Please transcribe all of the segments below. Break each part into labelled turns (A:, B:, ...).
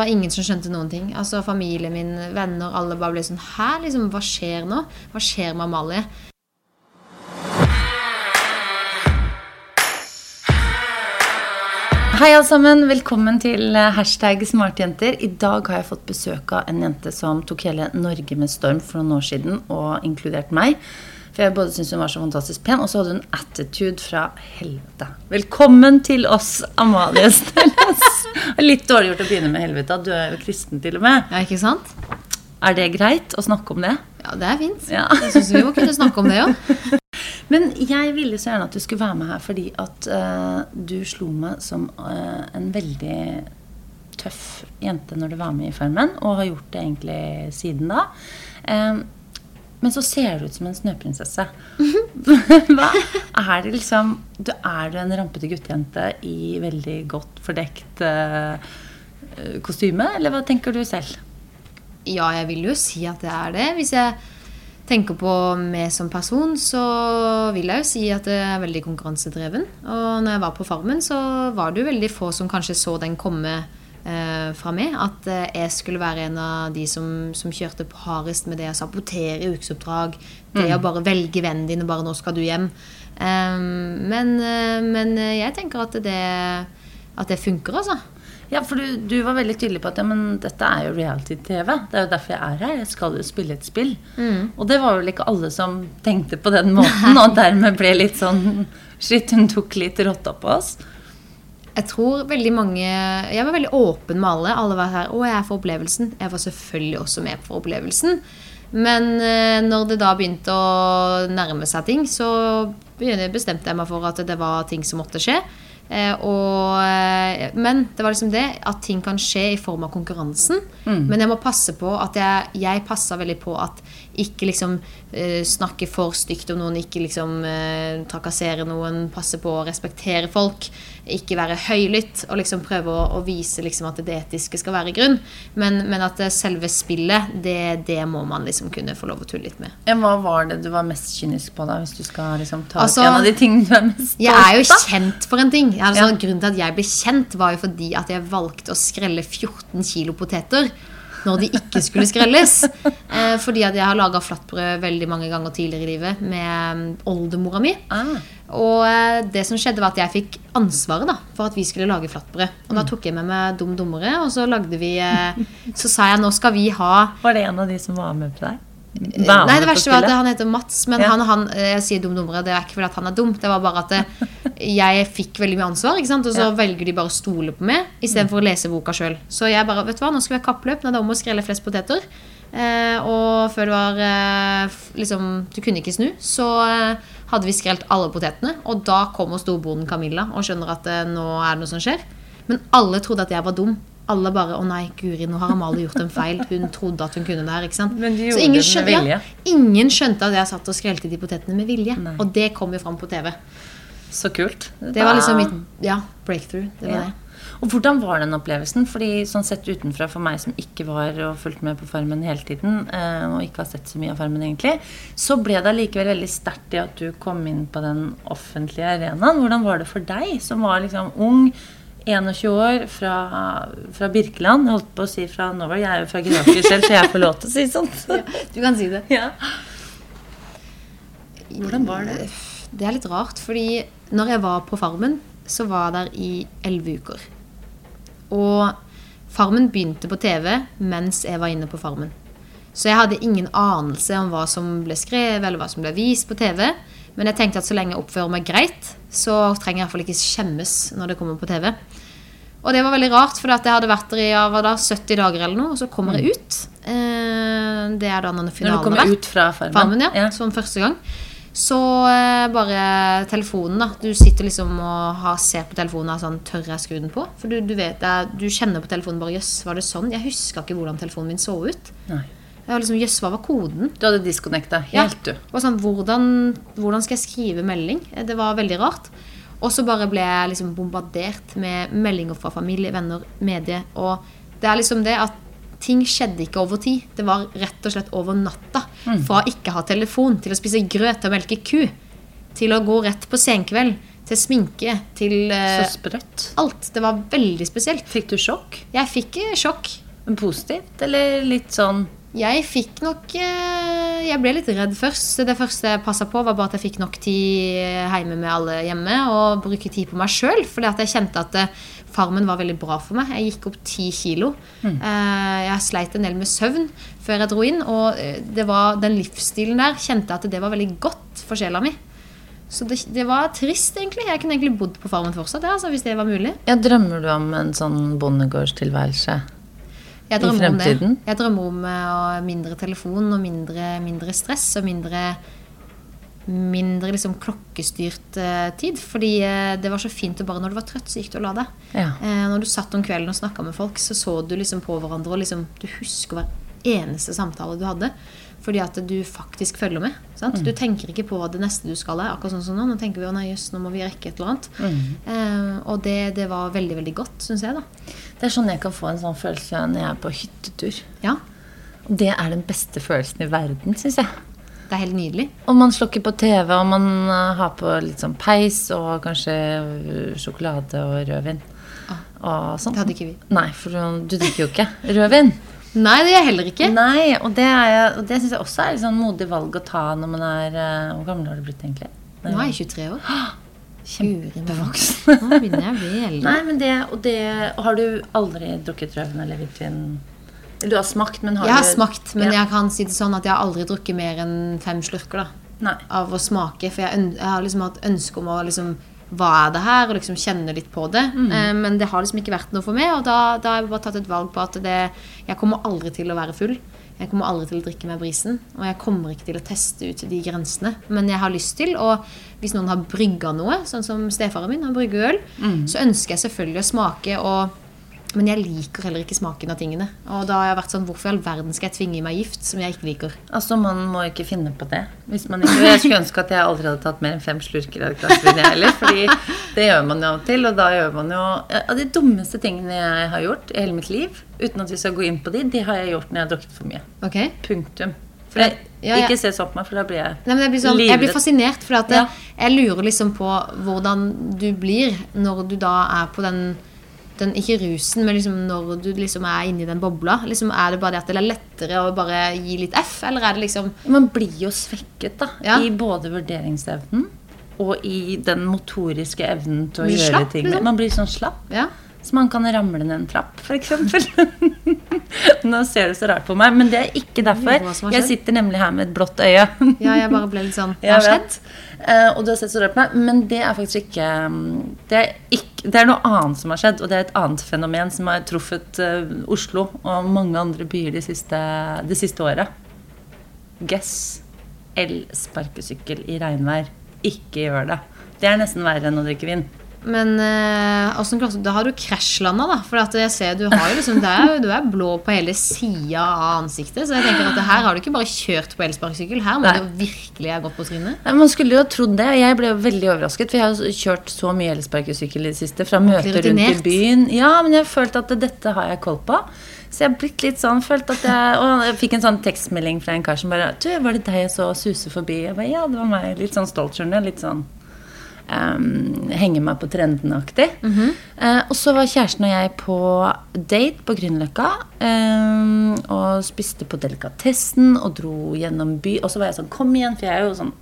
A: Det var ingen som skjønte noen ting. Altså Familien min, venner, alle bare ble sånn Hæ, liksom, hva skjer nå? Hva skjer med Amalie?
B: Hei, alle sammen. Velkommen til eh, hashtag smartjenter. I dag har jeg fått besøk av en jente som tok hele Norge med storm for noen år siden, og inkludert meg. For jeg både syntes hun var så fantastisk pen, og så hadde hun attitude fra helvete. Velkommen til oss, Amalie Snelles. Litt dårlig gjort å begynne med helvete. Du er jo kristen til og med.
A: Ja, ikke sant?
B: Er det greit å snakke om det?
A: Ja, det er fint.
B: Ja.
A: Jeg syns vi må kunne snakke om det òg.
B: Men jeg ville så gjerne at du skulle være med her fordi at uh, du slo meg som uh, en veldig tøff jente når du var med i Farmen, og har gjort det egentlig siden da. Eh, men så ser du ut som en snøprinsesse. Hva er det liksom du Er du en rampete guttejente i veldig godt fordekt uh, kostyme, eller hva tenker du selv?
A: Ja, jeg vil jo si at det er det. Hvis jeg tenker på meg som person, så vil jeg jo si at det er veldig konkurransedreven. Og når jeg var på Farmen, så var det jo veldig få som kanskje så den komme fra meg. At eh, jeg skulle være en av de som, som kjørte på hardest med det å sabotere ukesoppdrag. Det å bare velge vennen din, og bare 'nå skal du hjem'. Eh, men, eh, men jeg tenker at det, at det funker, altså.
B: Ja, for du, du, var veldig tydelig på at ja, men dette er jo reality-TV. Det er jo derfor jeg er her. Jeg skal jo spille et spill.
A: Mm.
B: Og det var vel ikke alle som tenkte på den måten, og dermed ble litt sånn Shit, hun tok litt rotta på oss.
A: Jeg tror veldig mange Jeg var veldig åpen med alle. Alle var her 'Å, jeg er for opplevelsen'. Jeg var selvfølgelig også med for opplevelsen. Men eh, når det da begynte å nærme seg ting, så bestemte jeg meg for at det var ting som måtte skje. Eh, og, eh, men det var liksom det at ting kan skje i form av konkurransen.
B: Mm.
A: Men jeg må passe på at jeg, jeg passa veldig på at ikke liksom eh, snakke for stygt om noen, ikke liksom eh, trakassere noen, passe på å respektere folk, ikke være høylytt og liksom prøve å, å vise liksom at det etiske skal være grunn. Men, men at selve spillet, det, det, må man liksom kunne få lov å tulle litt med.
B: Ja, hva var det du var mest kynisk på, da, hvis du skal liksom ta
A: Altså,
B: en av de tingene du er mest stolt
A: Jeg er jo kjent for en ting. Altså,
B: Ja.
A: Grunnen til at jeg ble kjent, var jo fordi at jeg valgte å skrelle 14 kilo poteter når de ikke skulle skrelles. Eh, fordi at jeg har laga flatbrød veldig mange ganger tidligere i livet med mm, oldemora mi.
B: Ah,
A: Og eh, det som skjedde var at jeg fikk ansvaret da, for at vi skulle lage flatbrød. Og
B: Mm.
A: da tok jeg med meg Dum Dummere, og så lagde vi eh, Så sa jeg nå skal vi ha
B: var det en av de som var med på deg?
A: Nei, det verste var at han heter Mats. Men
B: Ja.
A: han, han, jeg sier dum dummere, det er ikke fordi at han er dum. Det var bare at det, jeg fikk veldig mye ansvar, og så
B: Ja. Mm.
A: velger de bare å stole på meg istedenfor å lese boka sjøl. Så jeg bare, vet du hva, nå skal vi ha kappløp. Nå er det om å skrelle flest poteter. Eh, og før det var eh, liksom, Du kunne ikke snu. Så eh, hadde vi skrelt alle potetene. Og da kommer storbonden Camilla og skjønner at eh, nå er det noe som skjer. Men alle trodde at jeg var dum. Alle bare 'Å nei, Guri, nå har Amalie gjort en feil'. Hun trodde at hun kunne det her. ikke sant?
B: Men de
A: Så ingen skjønte- ja. Ingen skjønte at jeg satt og skrelte de potetene med vilje.
B: Nei.
A: Og det kom jo fram på TV.
B: Så kult.
A: Det var liksom mitt ja, breakthrough. Det var
B: Ja.
A: det.
B: Og hvordan var den opplevelsen? Fordi sånn sett utenfra for meg som ikke var og fulgte med på Farmen hele tiden, eh, og ikke har sett så mye av Farmen egentlig, så ble det allikevel veldig sterkt i at du kom inn på den offentlige arenaen. Hvordan var det for deg, som var liksom ung, 21 år, fra, fra Birkeland? Jeg holdt på å si fra Norway. Jeg er jo fra Greaker selv, så jeg får lov til å si sånt.
A: Du kan si det.
B: Ja. Hvordan var det?
A: Det er litt rart, fordi når jeg var på Farmen, så var jeg der i elleve uker. Og Farmen begynte på TV mens jeg var inne på Farmen. Så jeg hadde ingen anelse om hva som ble skrevet eller hva som ble vist på TV. Men jeg tenkte at så lenge jeg oppfører meg greit, så trenger jeg iallfall ikke skjemmes når det kommer på TV. Og det var veldig rart, for jeg hadde vært der i ja, da, 70 dager eller noe, og så kommer jeg ut. Eh, Det er da når
B: Når du kommer
A: vært.
B: ut fra Farmen?
A: Farmen, ja. som første gang. Så eh, bare telefonen, da. Du sitter liksom og har, ser på telefonen og har sånn Tør jeg skru den på? For du, du vet Du kjenner på telefonen bare Jøss, var det sånn? Jeg huska ikke hvordan telefonen min så ut.
B: Nei.
A: Var liksom, Jøss, hva var koden?
B: Du hadde disconnecta
A: Ja.
B: helt, du.
A: Og sånn, hvordan, hvordan skal jeg skrive melding? Eh, Det var veldig rart. Og så bare ble jeg liksom bombardert med meldinger fra familie, venner, medie. Og det er liksom det at ting skjedde ikke over tid. Det var rett og slett over natta. Fra å ikke ha telefon til å spise grøt og melke ku. Til å gå rett på senkveld. til sminke, til uh,
B: Så sprøtt.
A: alt. Det var veldig spesielt.
B: Fikk du sjokk?
A: Jeg fikk eh, sjokk.
B: Men Positivt, eller litt sånn
A: Jeg fikk nok eh, Jeg ble litt redd først. Det første jeg passa på, var bare at jeg fikk nok tid hjemme med alle hjemme. Og bruke tid på meg sjøl. Fordi jeg kjente at eh, farmen var veldig bra for meg. Jeg gikk opp ti kilo. Eh, Jeg sleit en del med søvn før jeg dro inn. Og det var, den livsstilen der kjente jeg at det var veldig godt for sjela mi. Så det, det var trist, egentlig. Jeg kunne egentlig bodd på farmen fortsatt, ja, altså, hvis det var mulig.
B: Ja, Drømmer du om en sånn bondegårdstilværelse?
A: Jeg
B: I
A: drømmer om det.
B: fremtiden?
A: Jeg drømmer om eh, mindre telefon og mindre, mindre stress og mindre Mindre liksom klokkestyrt eh, tid. Fordi eh, det var så fint å bare når du var trøtt, så gikk du og la deg.
B: Ja.
A: Når du satt om kvelden og snakka med folk, så så du liksom på hverandre, og liksom, du husker hver eneste samtale du hadde. Fordi at du faktisk følger med. Sant?
B: Mm.
A: Du tenker ikke på det neste du skal. Akkurat sånn som nå. Nå tenker vi å nei, jøss, nå må vi rekke et eller annet.
B: Mm.
A: Eh, og det, det var veldig, veldig godt, syns jeg, da.
B: Det er sånn jeg kan få en sånn følelse når jeg er på hyttetur.
A: Ja,
B: Og det er den beste følelsen i verden, syns jeg.
A: det er helt nydelig.
B: Og man slukker på TV, og man eh, har på litt sånn peis og kanskje eh, sjokolade og rødvin.
A: Ah.
B: Og sånn.
A: Det hadde ikke vi.
B: Nei, for du, du drikker jo ikke rødvin.
A: Nei, det gjør jeg heller ikke.
B: Nei, og det, er og det syns jeg også er et sånn modig valg å ta når man er eh, Hvor gammel har du blitt, egentlig?
A: Nå er jeg 23 år.
B: Kjempevoksen.
A: Nå begynner jeg å bli eldre.
B: Nei, men det, og det Har du aldri drukket rødvin eller hvitvin? Du har smakt, men har
A: Jeg har
B: du
A: smakt, men
B: Ja.
A: jeg kan si det sånn at jeg har aldri drukket mer enn fem slurker da,
B: Nei.
A: av å smake. For jeg, jeg har liksom hatt ønske om å liksom Hva er det her? Og liksom kjenne litt på det.
B: Mm.
A: Eh, men det har liksom ikke vært noe for meg, og da, da har jeg bare tatt et valg på at det Jeg kommer aldri til å være full. Jeg kommer aldri til å drikke meg brisen, og jeg kommer ikke til å teste ut de grensene. Men jeg har lyst til, og hvis noen har brygga noe, sånn som stefaren min, han brygger øl, så ønsker jeg selvfølgelig å smake og men jeg liker heller ikke smaken av tingene. Og da har jeg vært sånn, Hvorfor i all verden skal jeg tvinge i meg gift som jeg ikke liker?
B: Altså, Man må ikke finne på det. Hvis man ikke, jeg skulle ønske at jeg aldri hadde tatt mer enn fem slurker av et glass vin, jeg heller. Fordi det gjør man jo av og til. Og da gjør man jo Av de dummeste tingene jeg har gjort i hele mitt liv, uten at vi skal gå inn på de, de har jeg gjort når jeg har drukket for mye.
A: Okay.
B: Punktum. For jeg,
A: Ja, ja.
B: Ikke se så på meg, for da blir jeg
A: Nei, men jeg, blir sånn, jeg blir fascinert, for
B: Ja.
A: jeg lurer liksom på hvordan du blir når du da er på den, den Ikke rusen, men liksom når du liksom er inni den bobla. Liksom Er det bare det at det er lettere å bare gi litt F, eller er det liksom
B: Man blir jo svekket da,
A: Ja.
B: i både vurderingsevnen og i den motoriske evnen til å
A: Blir
B: gjøre
A: slapp,
B: ting.
A: liksom?
B: Man blir sånn slapp.
A: Ja?
B: Så man kan ramle ned en trapp, f.eks. Nå ser du så rart på meg, men det er ikke derfor. Jeg sitter nemlig her med et blått øye.
A: ja, jeg bare ble litt sånn Hva har skjedd?
B: Eh, og du har sett så rart på meg, men det er faktisk ikke mm, det er, ikke det er noe annet som har skjedd, og det er et annet fenomen som har truffet eh, Oslo og mange andre byer det siste, det siste året. Guess elsparkesykkel i regnvær. Ikke gjør det. Det er nesten verre enn å drikke vin.
A: Men eh, klarte du Da har du krasjlanda, da. For jeg ser du har jo liksom er, Du er blå på hele sida av ansiktet. Så jeg tenker at her har du ikke bare kjørt på elsparkesykkel. Her må
B: Nei.
A: du virkelig ha gått på trynet.
B: Man skulle jo trodd det. Jeg ble veldig overrasket, for jeg har kjørt så mye elsparkesykkel i det siste. Fra møter rundt i byen. Ja, men jeg har følt at dette har jeg koll på. Så jeg har blitt litt sånn, følt at jeg Og jeg fikk en sånn tekstmelding fra en kar som bare Du, var det deg jeg så suse forbi? Jeg bare, ja, det var meg. Litt sånn stolt, skjønner du. Litt sånn um, henge meg på trendene-aktig. Eh, og så var kjæresten og jeg på date på Grünerløkka. Um, og spiste på delikatessen og dro gjennom by. Og så var jeg sånn, kom igjen, for jeg er jo sånn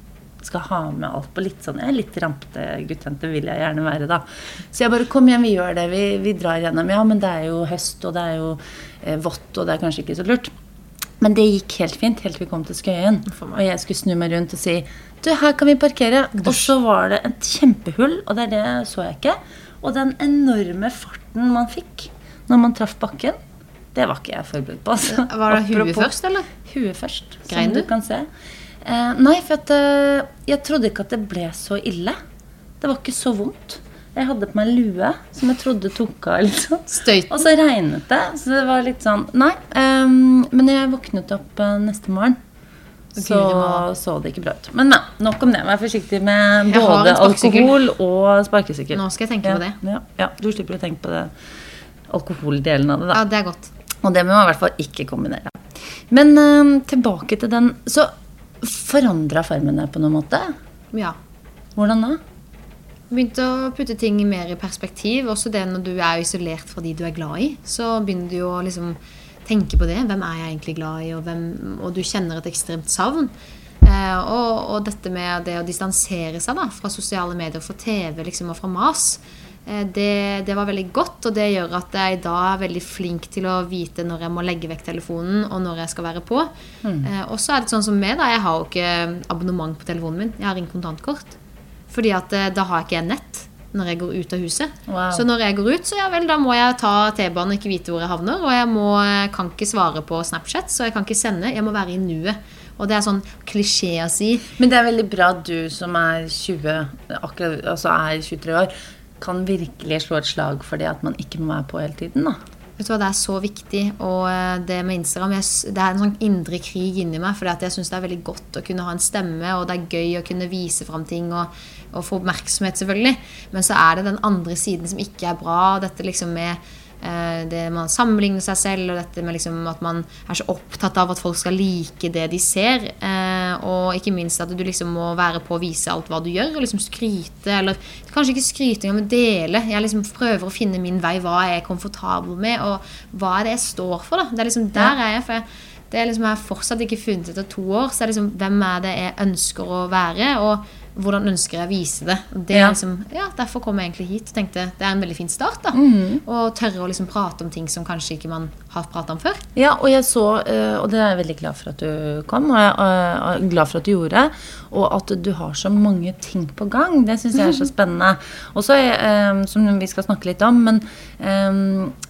B: skal ha med alt på litt sånn Jeg er litt rampete guttjente, vil jeg gjerne være, da. Så jeg bare kom igjen, vi gjør det. Vi, vi drar gjennom. Ja, men det er jo høst, og det er jo eh, vått, og det er kanskje ikke så lurt. Men det gikk helt fint helt til vi kom til Skøyen. Og jeg skulle snu meg rundt og si Du, her kan vi parkere. Og så var det et kjempehull, og det er det så jeg ikke. Og den enorme farten man fikk når man traff bakken, det var ikke jeg forberedt på. Altså.
A: Var det huet først, eller?
B: Huet først,
A: Grein
B: som du
A: du?
B: kan se. Eh, nei, for at, eh, jeg trodde ikke at det ble så ille. Det var ikke så vondt. Jeg hadde på meg lue som jeg trodde tok av. liksom.
A: Støyten.
B: Og så regnet det, så det var litt sånn Nei. Um, men jeg våknet opp eh, neste morgen. Så så det ikke bra ut. Men nei, nok om det. Vær forsiktig med
A: Jeg
B: både alkohol og sparkesykkel.
A: Nå skal jeg tenke
B: ja,
A: på det.
B: Ja, ja, du slipper å tenke på det alkoholdelen av det. da.
A: Ja, det er godt.
B: Og det må man i hvert fall ikke kombinere. Men eh, tilbake til den Så forandra farmen deg på noen måte?
A: Ja.
B: Hvordan da?
A: Begynte å putte ting mer i perspektiv. Også det når du er isolert fra de du er glad i. Så begynner du å liksom tenke på det. Hvem er jeg egentlig glad i? Og, hvem, og du kjenner et ekstremt savn. Eh, og, og, dette med det å distansere seg da, fra sosiale medier, fra TV liksom, og fra mas, eh, det, det, var veldig godt. Og det gjør at jeg da er veldig flink til å vite når jeg må legge vekk telefonen, og når jeg skal være på. Mm. Eh, og så er det sånn som meg, da. Jeg har jo ikke abonnement på telefonen min. Jeg har ingen kontantkort. Fordi at eh, da har ikke jeg nett når jeg går ut av huset. Wow. Så når jeg går ut, så ja vel, da må jeg ta T-banen og ikke vite hvor jeg havner. Og jeg må, eh, kan ikke svare på Snapchat, så jeg kan ikke sende. Jeg må være i nuet. Og det er sånn klisjé å si.
B: Men det er veldig bra at du som er 20, akkurat, altså er 23 år, kan virkelig slå et slag for det at man ikke må være på hele tiden. da.
A: Vet du hva, Det er så viktig. Og eh, det med Instagram Det er en sånn indre krig inni meg. For jeg syns det er veldig godt å kunne ha en stemme, og det er gøy å kunne vise fram ting og, og få oppmerksomhet, selvfølgelig. Men så er det den andre siden som ikke er bra. Dette liksom med Eh, det man sammenligner seg selv, og dette med liksom at man er så opptatt av at folk skal like det de ser. Eh, og ikke minst at du liksom må være på å vise alt hva du gjør, og liksom skryte. Eller kanskje ikke skryte, men dele. Jeg liksom prøver å finne min vei, hva jeg er komfortabel med, og hva er det jeg står for. da. Det er liksom der er jeg. for jeg det er liksom, jeg har fortsatt ikke funnet etter to år. Så er liksom, hvem er det jeg ønsker å være? Og hvordan ønsker jeg å vise det? det ja. Liksom, ja, derfor kom jeg egentlig hit tenkte det er en veldig fin start. da, mm. Og tørre å liksom prate om ting som kanskje ikke man har pratet om før.
B: Ja, og jeg så, eh, og det er jeg veldig glad for at du kom, og jeg er glad for at du gjorde. Og at du har så mange ting på gang. Det syns jeg er så spennende. Og så, eh, som vi skal snakke litt om, men eh,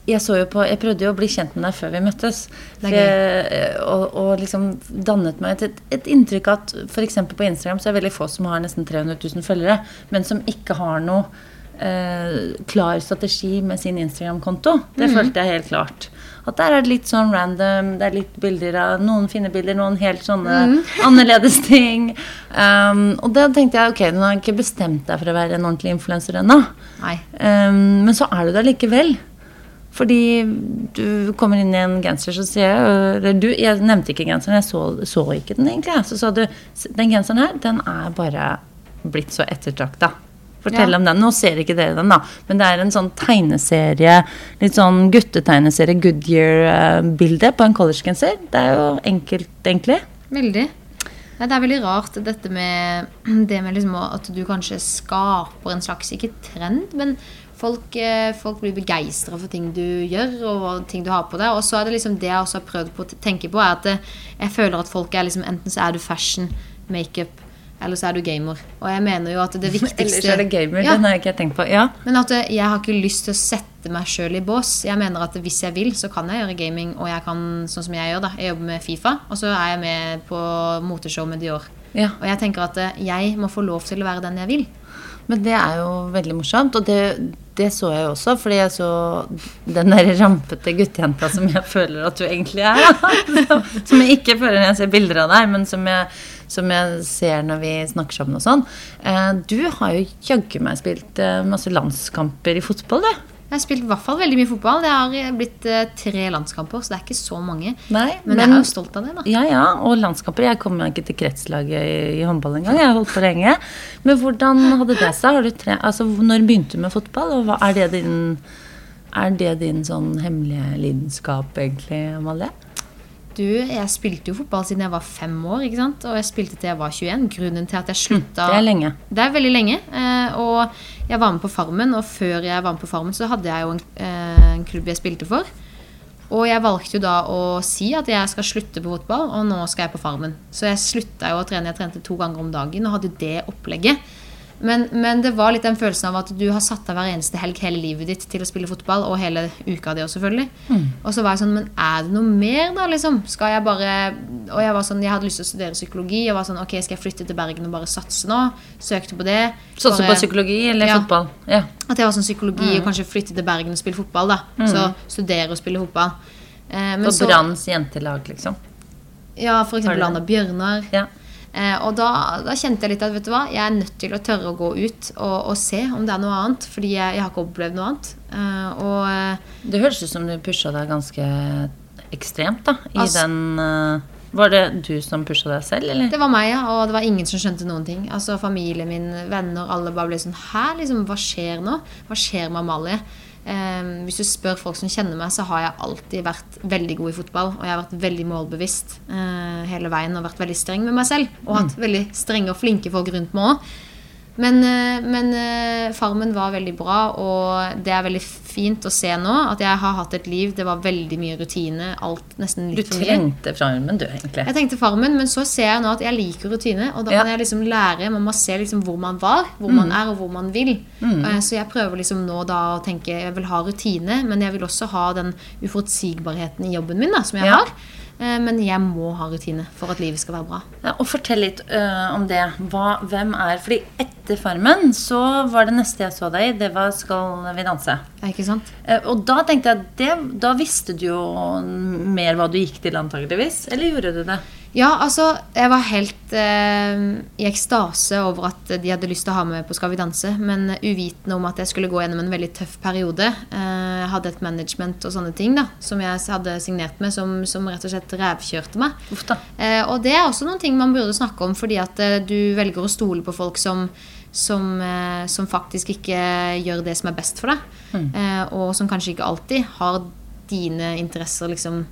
B: jeg så jo på Jeg prøvde jo å bli kjent med deg før vi møttes. Jeg, og, og, liksom dannet meg et, et inntrykk at f.eks. på Instagram så er det veldig få som har nesten 300 000 følgere, men som ikke har noe eh, klar strategi med sin Instagram-konto. Det mm. følte jeg helt klart. At der er det litt sånn random. Det er litt bilder av noen fine bilder, noen helt sånne mm. annerledes ting. Um, og da tenkte jeg ok, nå har jeg ikke bestemt deg for å være en ordentlig influenser ennå. Um, men så er du der likevel. Fordi du kommer inn i en genser, så sier jeg du, Jeg nevnte ikke genseren, jeg så, så, ikke den egentlig. Så sa du den genseren her, den er bare blitt så ettertrakta. Fortell ja. om den. Nå ser ikke dere den, da. Men det er en sånn tegneserie, litt sånn guttetegneserie, Goodyear-bilde på en collegegenser. Det er jo enkelt, egentlig.
A: Veldig. Det er veldig rart dette med det med liksom at du kanskje skaper en slags, ikke trend, men Folk, eh, folk blir begeistra for ting du gjør, og ting du har på deg. Og så er det liksom det jeg også har prøvd på å tenke på, er at eh, jeg føler at folk er liksom Enten så er du fashion, makeup, eller så er du gamer. Og jeg mener jo at det viktigste
B: Ellers er det gamer, ja. den har jeg ikke tenkt på. Ja.
A: Men at eh, jeg har ikke lyst til å sette meg sjøl i bås. Jeg mener at hvis jeg vil, så kan jeg gjøre gaming, og jeg kan sånn som jeg gjør, da. Jeg jobber med Fifa, og så er jeg med på moteshow med Dior. Ja. Og jeg tenker at jeg må få lov til å være den jeg vil.
B: Men det er jo veldig morsomt, og det, det så jeg jo også. Fordi jeg så den der rampete guttejenta som jeg føler at du egentlig er. som jeg ikke føler når jeg ser bilder av deg, men som jeg, som jeg ser når vi snakker sammen og sånn. Eh, du har jo jaggu meg spilt eh, masse landskamper i fotball, du.
A: Jeg har spilt i hvert fall veldig mye fotball. Det har blitt uh, tre landskamper, så det er ikke så mange.
B: Nei,
A: men, men, jeg er jo stolt av det, da.
B: Ja, ja. Og landskamper Jeg meg ikke til kretslaget i, i håndball engang. Jeg har holdt på lenge. Men hvordan hadde det seg? Tre, altså, når begynte du med fotball, og hva, er det din er det din sånn hemmelige lidenskap, egentlig, Amalie?
A: Du, jeg spilte jo fotball siden jeg var fem år, ikke sant? og jeg spilte til jeg var 21. Grunnen til at jeg slutta
B: Det er lenge.
A: Det er veldig lenge. Eh, og jeg var med på Farmen, og før jeg var med på Farmen, så hadde jeg jo en, eh, en klubb jeg spilte for. Og jeg valgte jo da å si at jeg skal slutte på fotball, og nå skal jeg på Farmen. Så jeg slutta jo å trene. Jeg trente to ganger om dagen og hadde det opplegget. Men, men, det var litt den følelsen av at du har satt av hver eneste helg hele livet ditt til å spille fotball, og hele uka di òg, selvfølgelig. Mm. Og så var jeg sånn Men er det noe mer, da, liksom? Skal jeg bare Og jeg var sånn, jeg hadde lyst til å studere psykologi. Jeg var sånn Ok, skal jeg flytte til Bergen og bare satse nå? Søkte på det.
B: Satse på psykologi eller ja. fotball? Ja.
A: At jeg var sånn psykologi mm. og kanskje flytte til Bergen og spille fotball, da. Mm. Så studere og spille fotball.
B: Eh, på Branns jentelag, liksom?
A: Ja, for eksempel Anna Bjørnar. Ja. Eh, og da, da, kjente jeg litt at vet du hva, jeg er nødt til å tørre å gå ut og, og se om det er noe annet. Fordi jeg, jeg har ikke opplevd noe annet. Eh, og,
B: eh, det høres ut som du pusha deg ganske ekstremt da, i altså, den Var det du som pusha deg selv, eller?
A: Det var meg, ja. Og det var ingen som skjønte noen ting. Altså Familien min, venner, alle bare ble sånn Hæ, liksom, hva skjer nå? Hva skjer med Amalie? Eh, hvis du spør folk som kjenner meg, så har jeg alltid vært veldig god i fotball. Og jeg har vært veldig målbevisst eh, hele veien og vært veldig streng med meg selv. Og hatt veldig strenge og flinke folk rundt meg òg. Men, eh, men eh, Farmen var veldig bra, og det er veldig fint å se nå at jeg har hatt et liv. Det var veldig mye rutine. Alt nesten litt Du
B: trengte Farmen, du, egentlig.
A: Jeg tenkte Farmen, men så ser jeg nå at jeg liker rutine. Og da
B: Ja.
A: kan jeg liksom lære. Man må se liksom hvor man var, hvor man er, og hvor man vil. Mm. Så jeg prøver liksom nå da å tenke Jeg vil ha rutine, men jeg vil også ha den uforutsigbarheten i jobben min da, som jeg
B: Ja.
A: har. Eh, Men jeg må ha rutine for at livet skal være bra.
B: Ja, og fortell litt uh, om det. Hva, hvem er Fordi etter Farmen så var det neste jeg så deg i, det var Skal vi danse.
A: Ja, Ikke sant?
B: Uh, og da tenkte jeg at det, da visste du jo mer hva du gikk til, antageligvis. Eller gjorde du det?
A: Ja, altså, jeg var helt eh, i ekstase over at de hadde lyst til å ha meg på Skal vi danse, men uvitende om at jeg skulle gå gjennom en veldig tøff periode. Eh, jeg hadde et management og sånne ting da, som jeg hadde signert med, som, som rett og slett revkjørte meg. Eh, og det er også noen ting man burde snakke om, fordi at eh, du velger å stole på folk som, som, eh, som faktisk ikke gjør det som er best for deg. Eh, og som kanskje ikke alltid har dine interesser liksom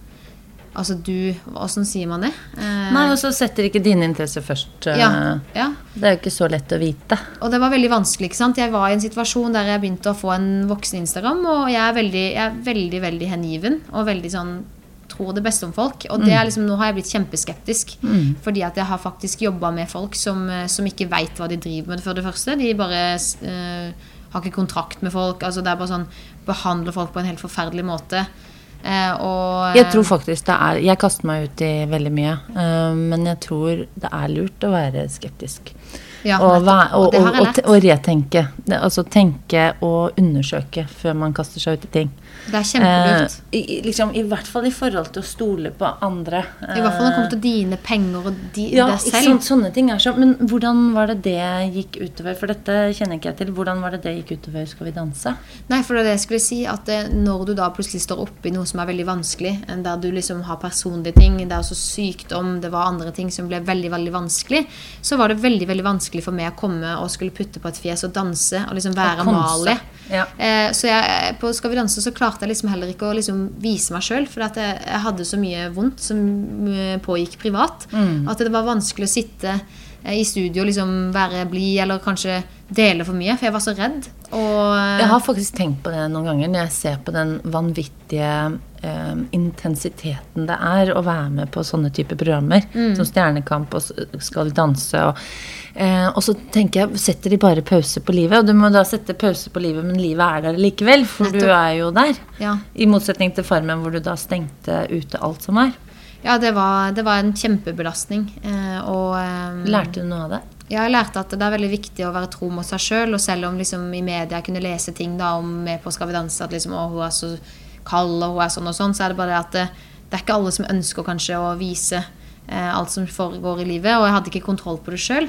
A: Altså du Åssen sier man det? Eh,
B: Nei, og så setter ikke dine interesser først. øh,
A: ja, ja.
B: Det er jo ikke så lett å vite.
A: Og det var veldig vanskelig. ikke sant? Jeg var i en situasjon der jeg begynte å få en voksen Instagram, og jeg er veldig, jeg er veldig, veldig hengiven og veldig sånn tror det beste om folk. Og det er liksom, nå har jeg blitt kjempeskeptisk. Fordi at jeg har faktisk jobba med folk som, eh, som ikke veit hva de driver med, for det første. De bare eh, har ikke kontrakt med folk. altså Det er bare sånn Behandler folk på en helt forferdelig måte. Eh, og
B: Jeg tror faktisk det er Jeg kaster meg ut i veldig mye. øh, men jeg tror det er lurt å være skeptisk.
A: ja,
B: og, og, og, retenke. Altså tenke og undersøke før man kaster seg ut i ting.
A: Det er kjempelurt.
B: Eh, i, liksom, I hvert fall i forhold til å stole på andre.
A: I hvert fall når det kommer til dine penger og de,
B: ja,
A: deg selv.
B: sant, sånne ting er så Men hvordan var det det gikk utover? For dette kjenner ikke jeg til. Hvordan var det det gikk utover Skal vi danse?
A: Nei, for det er det jeg skulle si, at eh, når du da plutselig står oppe i noe som er veldig vanskelig, eh, der du liksom har personlige ting, det er også sykdom, det var andre ting som ble veldig, veldig vanskelig, så var det veldig, veldig vanskelig for meg å komme og skulle putte på et fjes og danse og liksom være Mali.
B: Ja.
A: Eh, så jeg, på Skal vi danse så klarte jeg liksom heller ikke å liksom vise meg sjøl, for jeg, jeg hadde så mye vondt som eh, pågikk privat, at det var vanskelig å sitte eh, i studio liksom være blid eller kanskje dele for mye, for jeg var så redd. Og
B: Jeg har faktisk tenkt på det noen ganger når jeg ser på den vanvittige intensiteten det er å være med på sånne typer programmer.
A: Mm.
B: Som Stjernekamp og Skal Skal danse. Og, eh, og så tenker jeg, setter de bare pause på livet? Og du må da sette pause på livet, men livet er der likevel, for du er jo der.
A: Ja,
B: I motsetning til Farmen, hvor du da stengte ute alt som var.
A: ja det, var, det var en kjempebelastning. Eh, og eh,
B: Lærte du noe av det?
A: ja, jeg lærte at det er veldig viktig å være tro mot seg sjøl. Og selv om liksom, i media jeg kunne lese ting da, om med på Skal vi danse at liksom, å, hun er så kald og hun er sånn og sånn, så er det bare det at det, det er ikke alle som ønsker kanskje å vise eh, alt som foregår i livet. Og jeg hadde ikke kontroll på det sjøl.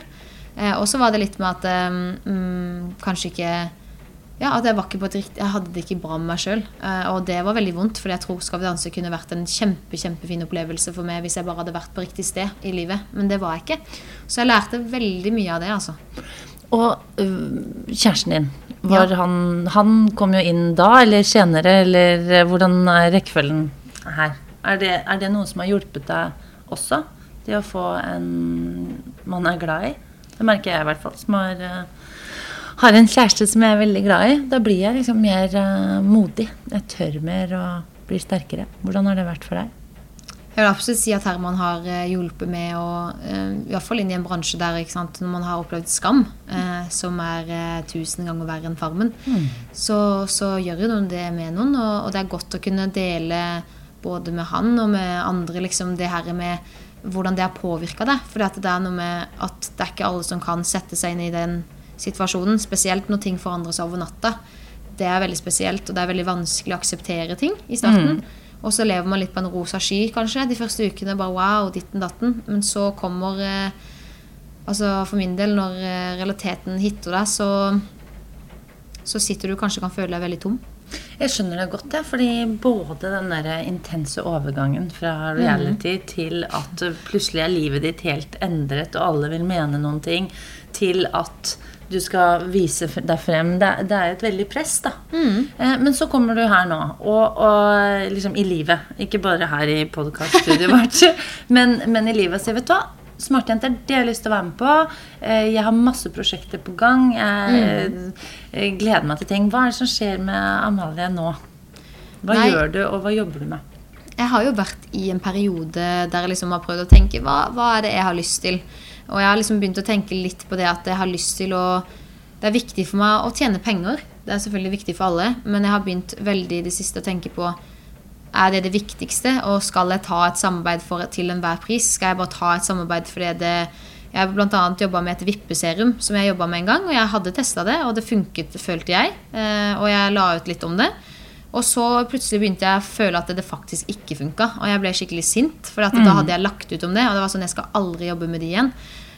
A: Eh, og så var det litt med at eh, mm, kanskje ikke ja, at jeg var ikke på et riktig Jeg hadde det ikke bra med meg sjøl. og det var veldig vondt, for jeg tror Skal vi danse kunne vært en kjempe, kjempefin opplevelse for meg hvis jeg bare hadde vært på riktig sted i livet. Men det var jeg ikke. Så jeg lærte veldig mye av det, altså.
B: Og øh, kjæresten din, var han, han kom jo inn da, eller senere, eller øh, hvordan er rekkefølgen her? Er det, er det noe som har hjulpet deg også? Det å få en man er glad i? Det merker jeg i hvert fall, som har, øh, har en kjæreste som jeg er veldig glad i. Da blir jeg liksom mer uh, modig. Jeg tør mer og blir sterkere. Hvordan har det vært for deg?
A: Jeg vil absolutt si at Herman har eh, hjulpet med å eh, I hvert fall inn i en bransje der sant, når man har opplevd skam, eh, som er eh, tusen ganger verre enn Farmen, så, så gjør jo noen det med noen. Og, og det er godt å kunne dele både med han og med andre liksom det her med hvordan det har påvirka deg. For det er noe med at det er ikke alle som kan sette seg inn i den situasjonen. Spesielt når ting forandrer seg over natta. Det er veldig spesielt, og det er veldig vanskelig å akseptere ting i starten. Og så lever man litt på en rosa sky, kanskje. De første ukene bare wow, ditten datten. Men så kommer eh, Altså for min del, når eh, realiteten hitter deg, så så sitter du kanskje kan føle deg veldig tom.
B: Jeg skjønner det godt, jeg. fordi både den der intense overgangen fra reality til at plutselig er livet ditt helt endret, og alle vil mene noen ting, til at du skal vise deg frem. Det, det er jo et veldig press, da. Eh, Men så kommer du her nå, og, og liksom i livet. Ikke bare her i podkaststudioet vårt, men, men i livet. Så sier, vet du hva? Smartjenter, det har jeg lyst til å være med på. Eh, Jeg har masse prosjekter på gang. Jeg eh, gleder meg til ting. Hva er det som skjer med Amalie nå? Hva
A: Nei.
B: gjør du, og hva jobber du med?
A: Jeg har jo vært i en periode der jeg liksom har prøvd å tenke hva, hva er det jeg har lyst til? Og jeg har liksom begynt å tenke litt på det at jeg har lyst til å Det er viktig for meg å tjene penger. Det er selvfølgelig viktig for alle, men jeg har begynt veldig i det siste å tenke på er det det viktigste, og skal jeg ta et samarbeid for, til enhver pris? Skal jeg bare ta et samarbeid fordi det Jeg har bl.a. jobba med et vippeserum som jeg jobba med en gang, og jeg hadde testa det, og det funket, følte jeg. Eh, og jeg la ut litt om det. Og så plutselig begynte jeg å føle at det faktisk ikke funka. Og jeg ble skikkelig sint, for da hadde jeg lagt ut om det. Og det var sånn, jeg skal aldri jobbe med det igjen.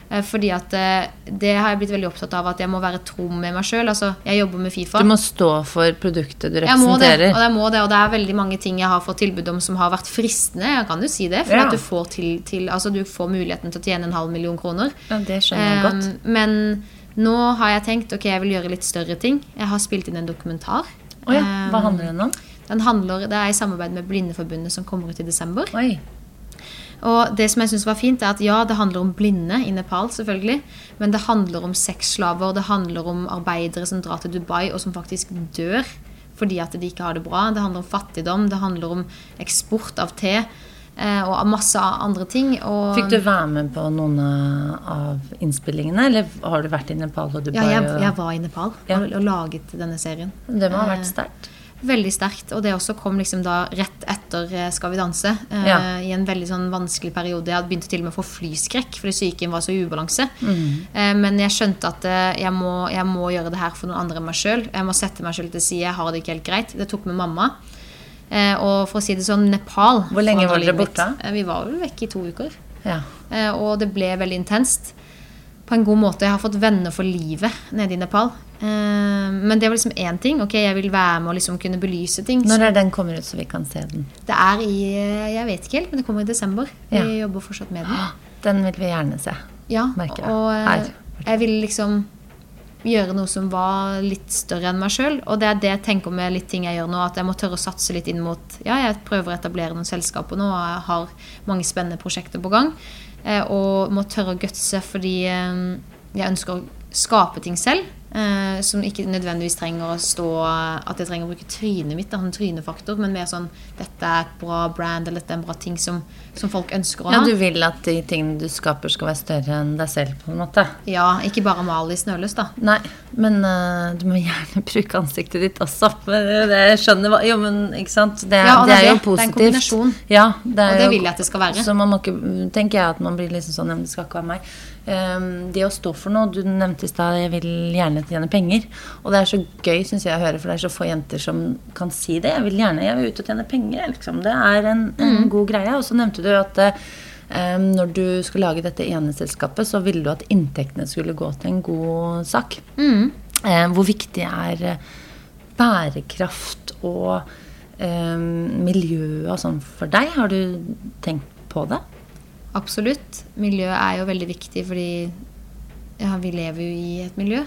A: Eh, Fordi at eh, det har jeg blitt veldig opptatt av at jeg må være tro med meg sjøl. Altså, jeg jobber med Fifa.
B: Du må stå for produktet du
A: Jeg må det,
B: representerer.
A: og jeg må det, og det er veldig mange ting jeg har fått tilbud om som har vært fristende. Jeg kan jo si det, for
B: Ja.
A: at du får, til, til, altså, du får muligheten til å tjene en halv million kroner.
B: Ja, det skjønner jeg godt.
A: Um, men nå har jeg tenkt ok, jeg vil gjøre litt større ting. Jeg har spilt inn en dokumentar.
B: Å ja, hva
A: Um,
B: handler den om?
A: Den handler, det er i samarbeid med Blindeforbundet som kommer ut i desember.
B: Oi.
A: Og det som jeg synes var fint, er at ja, det handler om blinde i Nepal, selvfølgelig. Men det handler om sexslaver, det handler om arbeidere som drar til Dubai, og som faktisk dør fordi at de ikke har det bra. Det handler om fattigdom, det handler om eksport av te. Eh, Og masse andre ting. Og
B: Fikk du være med på noen av innspillingene, eller har du vært i Nepal og Dubai?
A: ja, jeg, jeg var i Nepal
B: Ja.
A: og, og laget denne serien.
B: Det må ha vært
A: Eh,
B: sterkt.
A: Veldig sterkt. Og det også kom liksom da rett etter eh, Skal vi danse.
B: Ja.
A: I en veldig sånn vanskelig periode. Jeg hadde begynt til og med å få flyskrekk fordi psyken var så i ubalanse.
B: Mm.
A: Men jeg skjønte at jeg, må, jeg må gjøre det her for noen andre enn meg sjøl. Jeg må sette meg sjøl til side. Jeg har det ikke helt greit. Det tok med mamma. Eh, og for å si det sånn, Nepal
B: Hvor lenge var dere borte?
A: Eh, vi var vel vekke i to uker.
B: Ja.
A: Eh, og det ble veldig intenst. På en god måte. Jeg har fått venner for livet nede i Nepal. Eh, men det var liksom én ting. Ok, Jeg vil være med og liksom kunne belyse ting.
B: Når er den kommer ut, så vi kan se den?
A: Det er i Jeg vet ikke helt, men det kommer i desember. Vi
B: Ja.
A: jobber fortsatt med den.
B: Den vil vi gjerne se.
A: Ja,
B: Merker jeg.
A: og
B: Her.
A: jeg vil liksom gjøre noe som var litt større enn meg sjøl. Og det er det jeg tenker med litt ting jeg gjør nå, at jeg må tørre å satse litt inn mot Ja, jeg prøver å etablere noen selskaper nå, og jeg har mange spennende prosjekter på gang. Eh, og må tørre å gutse fordi eh, jeg ønsker å skape ting selv. Eh, som ikke nødvendigvis trenger å stå At jeg trenger å bruke trynet mitt, da, en trynefaktor, men mer sånn Dette er et bra brand, eller dette er en bra ting som, som folk ønsker å ha.
B: Ja, du vil at de tingene du skaper, skal være større enn deg selv, på en måte?
A: Ja, ikke bare Amalie Snøløs, da.
B: Nei, men uh, du må gjerne bruke ansiktet ditt også. Det- skjønner hva Jo, men ikke sant? Det,
A: Ja,
B: det
A: det
B: er jo
A: positivt. Det er en kombinasjon.
B: Ja, det er
A: Og det
B: jo-
A: vil jeg at det skal være.
B: Så man må ikke tenker jeg at man blir liksom sånn ja, Det skal ikke være meg. Um, det å stå for noe Du nevnte i stad jeg vil gjerne tjene penger. Og det er så gøy synes jeg å høre, for det er så få jenter som kan si det. Jeg vil gjerne jeg vil ut og tjene penger. Liksom. Det er en, en
A: Mm.
B: god greie. Og så nevnte du at eh, ehm, når du skulle lage dette ene selskapet, så ville du at inntektene skulle gå til en god sak.
A: Mm.
B: Eh, hvor viktig er eh, bærekraft og eh, miljø og sånn for deg? Har du tenkt på det?
A: Absolutt. Miljø er jo veldig viktig fordi ja, vi lever jo i et miljø.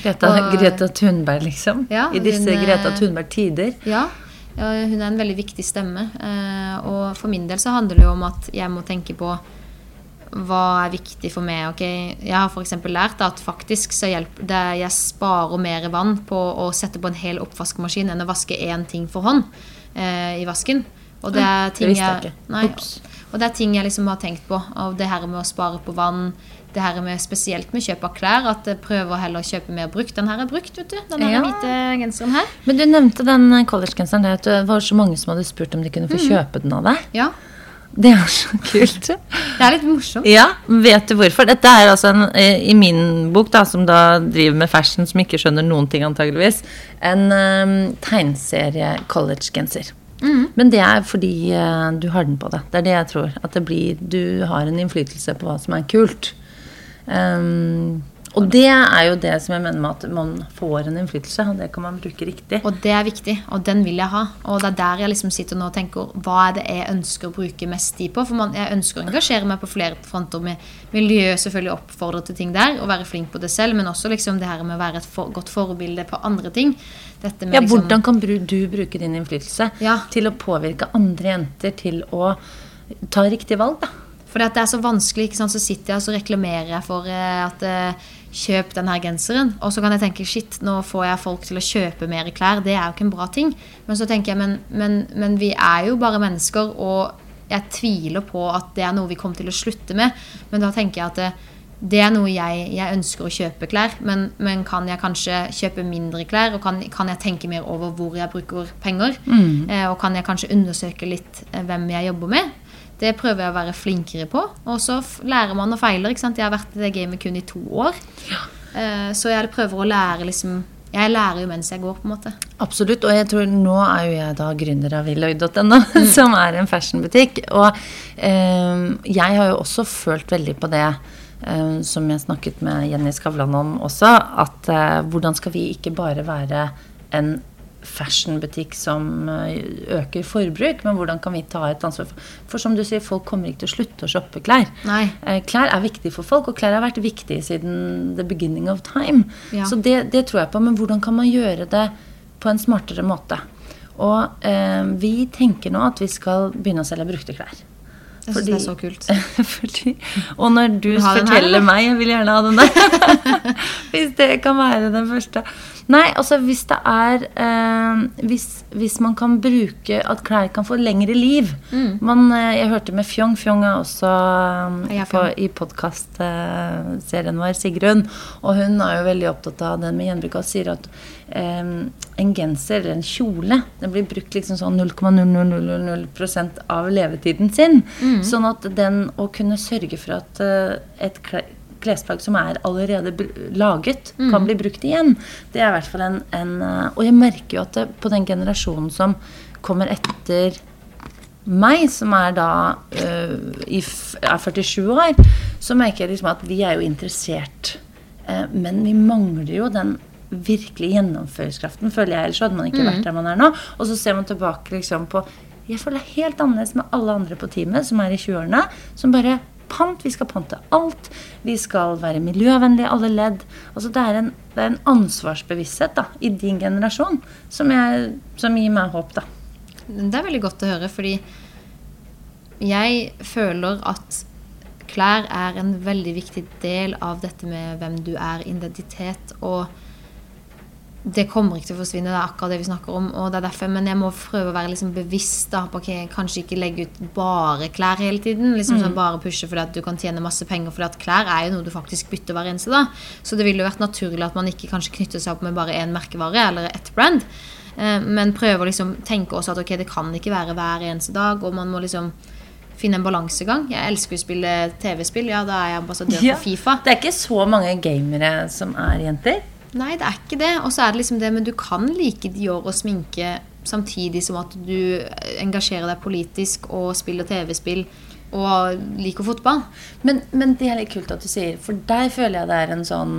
B: Greta,
A: Og-
B: Greta Thunberg, liksom?
A: Ja,
B: I disse
A: hun,
B: Greta Thunberg-tider?
A: Ja, hun er en veldig viktig stemme. Eh, og for min del så handler det jo om at jeg må tenke på hva er viktig for meg. Okay, Jeg har f.eks. lært at faktisk så hjelper det jeg sparer mer vann på å sette på en hel oppvaskmaskin enn å vaske én ting for hånd eh, i vasken. Og det er ting
B: visste jeg
A: nei, og det er ting jeg liksom har tenkt på. Og det her med å spare på vann, det her med spesielt med kjøp av klær, at jeg prøver heller å kjøpe mer brukt. Den her er brukt, vet du. Den
B: Ja.
A: hvite genseren her.
B: Men du nevnte den collegegenseren. der, Det var så mange som hadde spurt om de kunne få
A: Mm.
B: kjøpe den av deg.
A: Ja,
B: Det er så kult.
A: det er litt morsomt.
B: Ja, vet du hvorfor? Dette er altså en, eh, i min bok, da, som da driver med fashion, som ikke skjønner noen ting antageligvis, en um, tegneserie collegegenser. Men det er fordi uh, du har den på deg. Det er det jeg tror. At det blir, du har en innflytelse på hva som er kult. Um, Og det er jo det som jeg mener med at man får en innflytelse, og det kan man bruke riktig.
A: Og det er viktig, og den vil jeg ha. Og det er der jeg liksom sitter nå og tenker hva er det jeg ønsker å bruke mest tid på? For man, jeg ønsker å engasjere meg på flere fronter med miljø, selvfølgelig oppfordre til ting der, og være flink på det selv, men også liksom det her med å være et for, godt forbilde på andre ting.
B: ja, liksom, hvordan kan du bruke din innflytelse
A: ja.
B: til å påvirke andre jenter til å ta riktige valg, da?
A: For det er så vanskelig. ikke sant? Så sitter jeg og så reklamerer jeg for eh, at uh, kjøp denne genseren. Og så kan jeg tenke shit, nå får jeg folk til å kjøpe mer klær. Det er jo ikke en bra ting. Men så tenker jeg, men, men, men vi er jo bare mennesker, og jeg tviler på at det er noe vi kommer til å slutte med. Men da tenker jeg at det, det er noe jeg, jeg, ønsker å kjøpe klær, men, men, kan jeg kanskje kjøpe mindre klær? Og kan, kan, jeg tenke mer over hvor jeg bruker penger?
B: Mm.
A: Eh, og kan jeg kanskje undersøke litt eh, hvem jeg jobber med? Det prøver jeg å være flinkere på. Og så lærer man og feiler. Jeg har vært i det gamet kun i to år.
B: Ja.
A: Eh, så jeg prøver å lære liksom jeg lærer jo mens jeg går, på en måte.
B: Absolutt. Og jeg tror nå er jo jeg da gründer av villoy.no, mm. som er en fashionbutikk. Og eh, jeg har jo også følt veldig på det. Eh, som jeg snakket med Jenny Skavlan om også, at eh, hvordan skal vi ikke bare være en fashionbutikk som eh, øker forbruk, men hvordan kan vi ta et ansvar for For som du sier, folk kommer ikke til å slutte å shoppe klær.
A: Nei.
B: Eh, klær er viktig for folk, og klær har vært viktig siden the beginning of time.
A: Ja.
B: Så det, det, tror jeg på. Men hvordan kan man gjøre det på en smartere måte? Og eh, vi tenker nå at vi skal begynne å selge brukte klær.
A: Jeg syns det er så kult.
B: fordi, og når du forteller her, meg Jeg vil gjerne ha den der. Hvis det kan være den første. Nei, altså hvis det er eh, hvis, hvis, man kan bruke at klær kan få lengre liv
A: mm.
B: man, eh, Jeg hørte med Fjong. Fjong er også um, på, i podkastserien eh, vår, Sigrun. Og hun er jo veldig opptatt av den med gjenbruk og sier at eh, en genser eller en kjole den blir brukt liksom sånn 0,0000% av levetiden sin.
A: Mm.
B: Sånn at den å kunne sørge for at uh, et klesplagg som er allerede laget, mm. kan bli brukt igjen. Det er i hvert fall en, en eh, Og jeg merker jo at det, på den generasjonen som kommer etter meg, som er da i, er 47 år, så merker jeg liksom at vi er jo interessert. Uh, men vi mangler jo den virkelig gjennomføringskraften, føler jeg. Ellers hadde man ikke mm. vært der man er nå. Og så ser man tilbake liksom på Jeg føler det helt annerledes med alle andre på teamet som er i 20-årene, som bare pant. Vi skal pante alt. Vi skal være miljøvennlige i alle ledd. Altså det, er en, det er en ansvarsbevissthet da, i din generasjon som, jeg, som, gir meg håp. da.
A: Det er veldig godt å høre, fordi jeg føler at klær er en veldig viktig del av dette med hvem du er, identitet og det kommer ikke til å forsvinne. Det er akkurat det vi snakker om. og det er derfor, Men jeg må prøve å være liksom bevisst da, på okay, kanskje ikke legge ut bare klær hele tiden. liksom sånn mm. sånn Bare pushe fordi at du kan tjene masse penger. fordi at klær er jo noe du faktisk bytter hver eneste dag. Så det ville jo vært naturlig at man ikke kanskje knytter seg opp med bare én merkevare eller ett brand. Eh, men prøve å liksom tenke også at ok, det kan ikke være hver eneste dag. Og man må liksom finne en balansegang. Jeg elsker å spille TV-spill. Ja, da er jeg ambassadør ja, for Fifa.
B: Det er ikke så mange gamere som er jenter?
A: Nei, det er ikke det. Og så er det liksom det, men du kan like Dior og sminke samtidig som at du engasjerer deg politisk og spiller TV-spill og liker fotball.
B: Men, men, det er litt kult at du sier, for deg føler jeg det er en sånn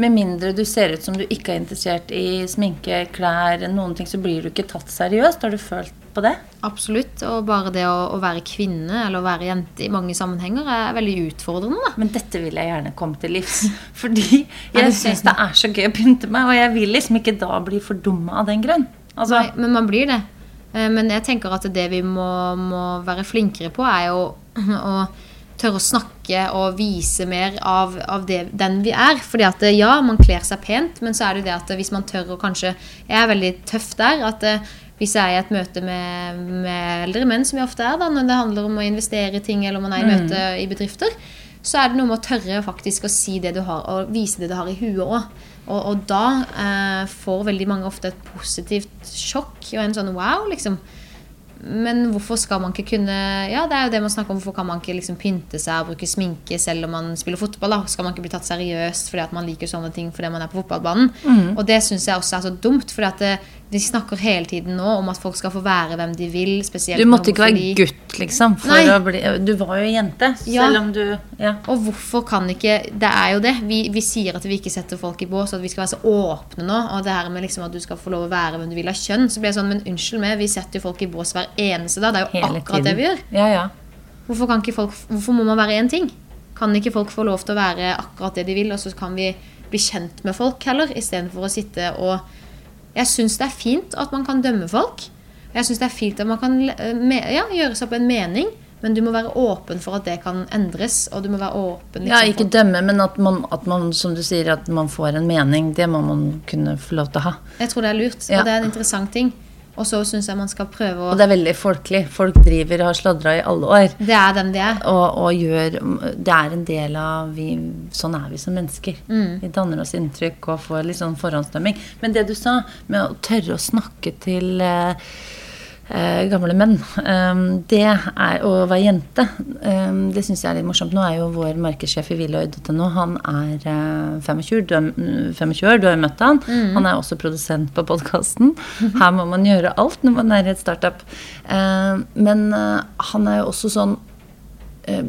B: Med mindre du ser ut som du ikke er interessert i sminke, klær, noen ting, så blir du ikke tatt seriøst. Har du følt på det?
A: Absolutt. Og bare det å, å, være kvinne eller å være jente i mange sammenhenger er veldig utfordrende. Da.
B: Men dette vil jeg gjerne komme til livs. Fordi jeg syns det er så gøy å pynte meg, og jeg vil liksom ikke da bli for fordumma av den grunn.
A: Altså, Nei, men man blir det. Eh, men jeg tenker at det vi må, må være flinkere på, er jo å tørre å snakke og vise mer av, av det, den vi er. Fordi at ja, man kler seg pent, men så er det jo det at hvis man tør å kanskje Jeg er veldig tøff der. at hvis jeg er i et møte med, med, eldre menn, som jeg ofte er da, når det handler om å investere i ting, eller om man er i mm. møte i bedrifter, så er det noe med å tørre faktisk å si det du har, og vise det du har i huet òg. Og, og, da eh, får veldig mange ofte et positivt sjokk og en sånn wow, liksom. Men hvorfor skal man ikke kunne Ja, det er jo det man snakker om. Hvorfor kan man ikke liksom pynte seg og bruke sminke selv om man spiller fotball? da? Skal man ikke bli tatt seriøst fordi at man liker sånne ting fordi man er på fotballbanen?
B: Mm.
A: Og det syns jeg også er så dumt. fordi at det, Vi snakker hele tiden nå om at folk skal få være hvem de vil.
B: Du måtte ikke være gutt, liksom. Bli, du var jo jente,
A: Ja.
B: selv om du ja.
A: Og hvorfor kan ikke Det er jo det. Vi, vi sier at vi ikke setter folk i bås, at vi skal være så åpne nå. Og det her med liksom at du skal få lov å være hvem du vil av kjønn. Så blir det sånn, men unnskyld meg, vi setter jo folk i bås hver eneste dag. Det er jo
B: Hele
A: akkurat det vi gjør.
B: Ja, ja.
A: Hvorfor, kan ikke folk, hvorfor må man være én ting? Kan ikke folk få lov til å være akkurat det de vil, og så kan vi bli kjent med folk heller, istedenfor å sitte og Jeg syns det er fint at man kan dømme folk. Jeg syns det er fint at man kan eh, ja, gjøre seg opp en mening, men du må være åpen for at det kan endres. Og du må være åpen
B: ja,
A: liksom,
B: ikke dømme, men at man, at man, som du sier, at man får en mening. Det må man kunne få lov til å ha.
A: Jeg tror det er lurt,
B: Ja.
A: og det er en interessant ting. Og så syns jeg man skal prøve å
B: Og det er veldig folkelig. Folk driver og har sladra i alle år.
A: Det er dem de er.
B: Og, og gjør Det er en del av vi, Sånn er vi som mennesker.
A: Mm.
B: Vi danner oss inntrykk og får litt sånn forhåndsdømming. Men det du sa med å tørre å snakke til eh, gamle menn, eh, det er å være jente. Eh, det syns jeg er litt morsomt. Nå er jo vår markedssjef i Willoid.no Han er eh, 25, du er, mm, 25 år, du har møtt han. Han er også produsent på podkasten. Her må man gjøre alt når man er i et startup. Eh, men eh, han er jo også sånn eh,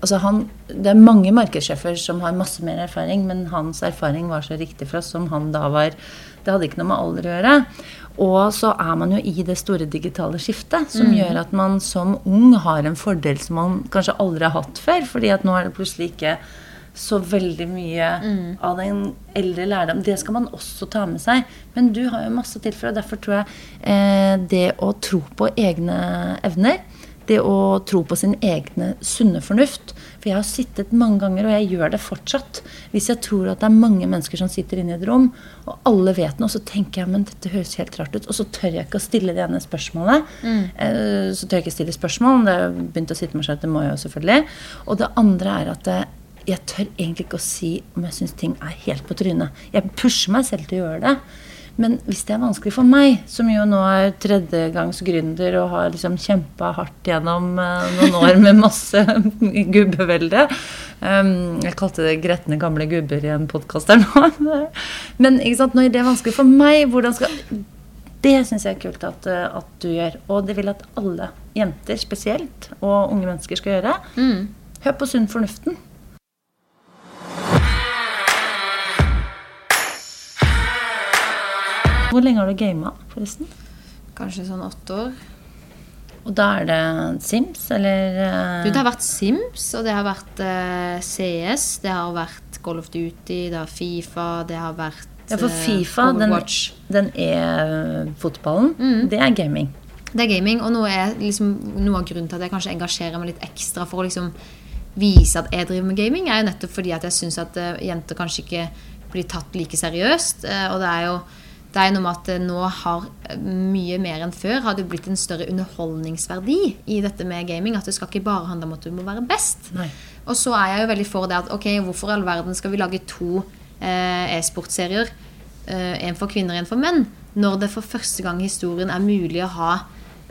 B: altså han, Det er mange markedssjefer som har masse mer erfaring, men hans erfaring var så riktig for oss som han da var. Det hadde ikke noe med alder å gjøre. Og så er man jo i det store digitale skiftet, som gjør at man som ung har en fordel som man kanskje aldri har hatt før. fordi at nå er det plutselig ikke så veldig mye av den eldre lærdom. Det skal man også ta med seg. Men du har jo masse til for, og derfor tror jeg eh, det å tro på egne evner det å tro på sin egne sunne fornuft. For jeg har sittet mange ganger, og jeg gjør det fortsatt. Hvis jeg tror at det er mange mennesker som sitter inne i et rom, og alle vet noe, så tenker jeg men dette høres helt rart ut. Og så tør jeg ikke å stille det ene spørsmålet. Mm. Så tør jeg ikke stille spørsmål. Det har begynt å sitte med seg det må jeg jo selvfølgelig. Og det andre er at eh, jeg tør egentlig ikke å si om jeg syns ting er helt på trynet. Jeg pusher meg selv til å gjøre det. Men hvis det er vanskelig for meg, som jo nå er tredjegangsgründer og har liksom kjempa hardt gjennom eh, noen år med masse gubbevelde um, Jeg kalte det 'gretne gamle gubber' i en podkast her nå. Men sant, når det er vanskelig for meg, hvordan skal Det syns jeg er kult at, eh, at du gjør. Og det vil at alle jenter spesielt, og unge mennesker skal gjøre.
A: Mm.
B: Hør på sunn fornuften. Hvor lenge har du gama, forresten?
A: Kanskje sånn åtte år.
B: Og da er det Sims, eller eh,
A: Du, det har vært Sims, og det har vært uh, CS, det har vært Call of Duty, det har Fifa, det har vært
B: Ja, for
A: eh,
B: Fifa, den,
A: Overwatch.
B: den er fotballen. Det er gaming.
A: Det er gaming, og noe, er liksom, noe av grunnen til at jeg kanskje engasjerer meg litt ekstra for å liksom vise at jeg driver med gaming, er jo nettopp fordi at jeg syns at uh, jenter kanskje ikke blir tatt like seriøst. eh, og det er jo det er noe med at det nå har eh, mye mer enn før har det blitt en større underholdningsverdi i dette med gaming. At det skal ikke bare handle om at du må være best.
B: Nei.
A: Og så er jeg jo veldig for det at ok, hvorfor i all verden skal vi lage to eh, e-sportserier? Eh, en for kvinner og en for menn. Når det for første gang i historien er mulig å ha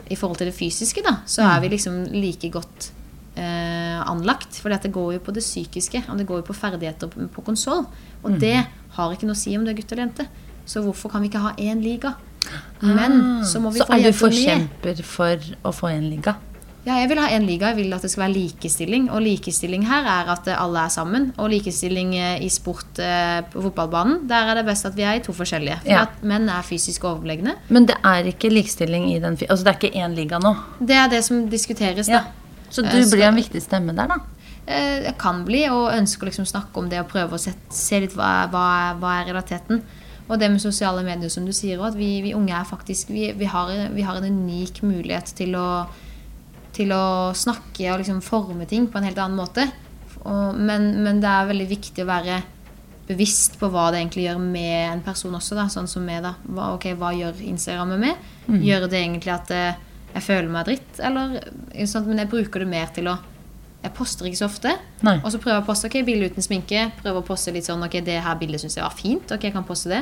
A: i forhold til det fysiske, da, så er vi liksom like godt eh, anlagt. For det går jo på det psykiske, og det går jo på ferdigheter på, konsoll. Og det har ikke noe å si om du er gutt eller jente. Så hvorfor kan vi ikke ha én liga? Men så må vi
B: Ah. Så
A: få
B: er du
A: jenter med.
B: forkjemper for å få en liga?
A: Ja, jeg vil ha en liga. Jeg vil at det skal være likestilling. Og likestilling her er at eh, alle er sammen. Og likestilling eh, i sport eh, på fotballbanen, der er det best at vi er i to forskjellige. For
B: Ja.
A: at menn er fysisk overlegne.
B: Men det er ikke likestilling i den Altså det er ikke én liga nå?
A: Det er det som diskuteres,
B: Ja.
A: da.
B: Så du
A: Eh,
B: blir en viktig stemme der, da?
A: Eh, Jeg kan bli, og ønsker liksom å snakke om det og prøve å se, se litt hva, er- hva, er- hva er realiteten. Og det med sosiale medier, som du sier, òg, at vi, vi unge er faktisk vi, vi, har, vi har en unik mulighet til å, til å snakke og liksom forme ting på en helt annen måte. Og, men, men det er veldig viktig å være bevisst på hva det egentlig gjør med en person også, da, sånn som meg. da. Hva, ok, hva gjør Instagram med meg? Gjør det egentlig at eh, jeg føler meg dritt? Eller, sånn, men jeg bruker det mer til å Jeg poster ikke så ofte.
B: Nei.
A: Og så prøver jeg å poste ok, bilde uten sminke. Prøver å poste litt sånn Ok, det her bildet syns jeg var fint. Ok, jeg kan poste det.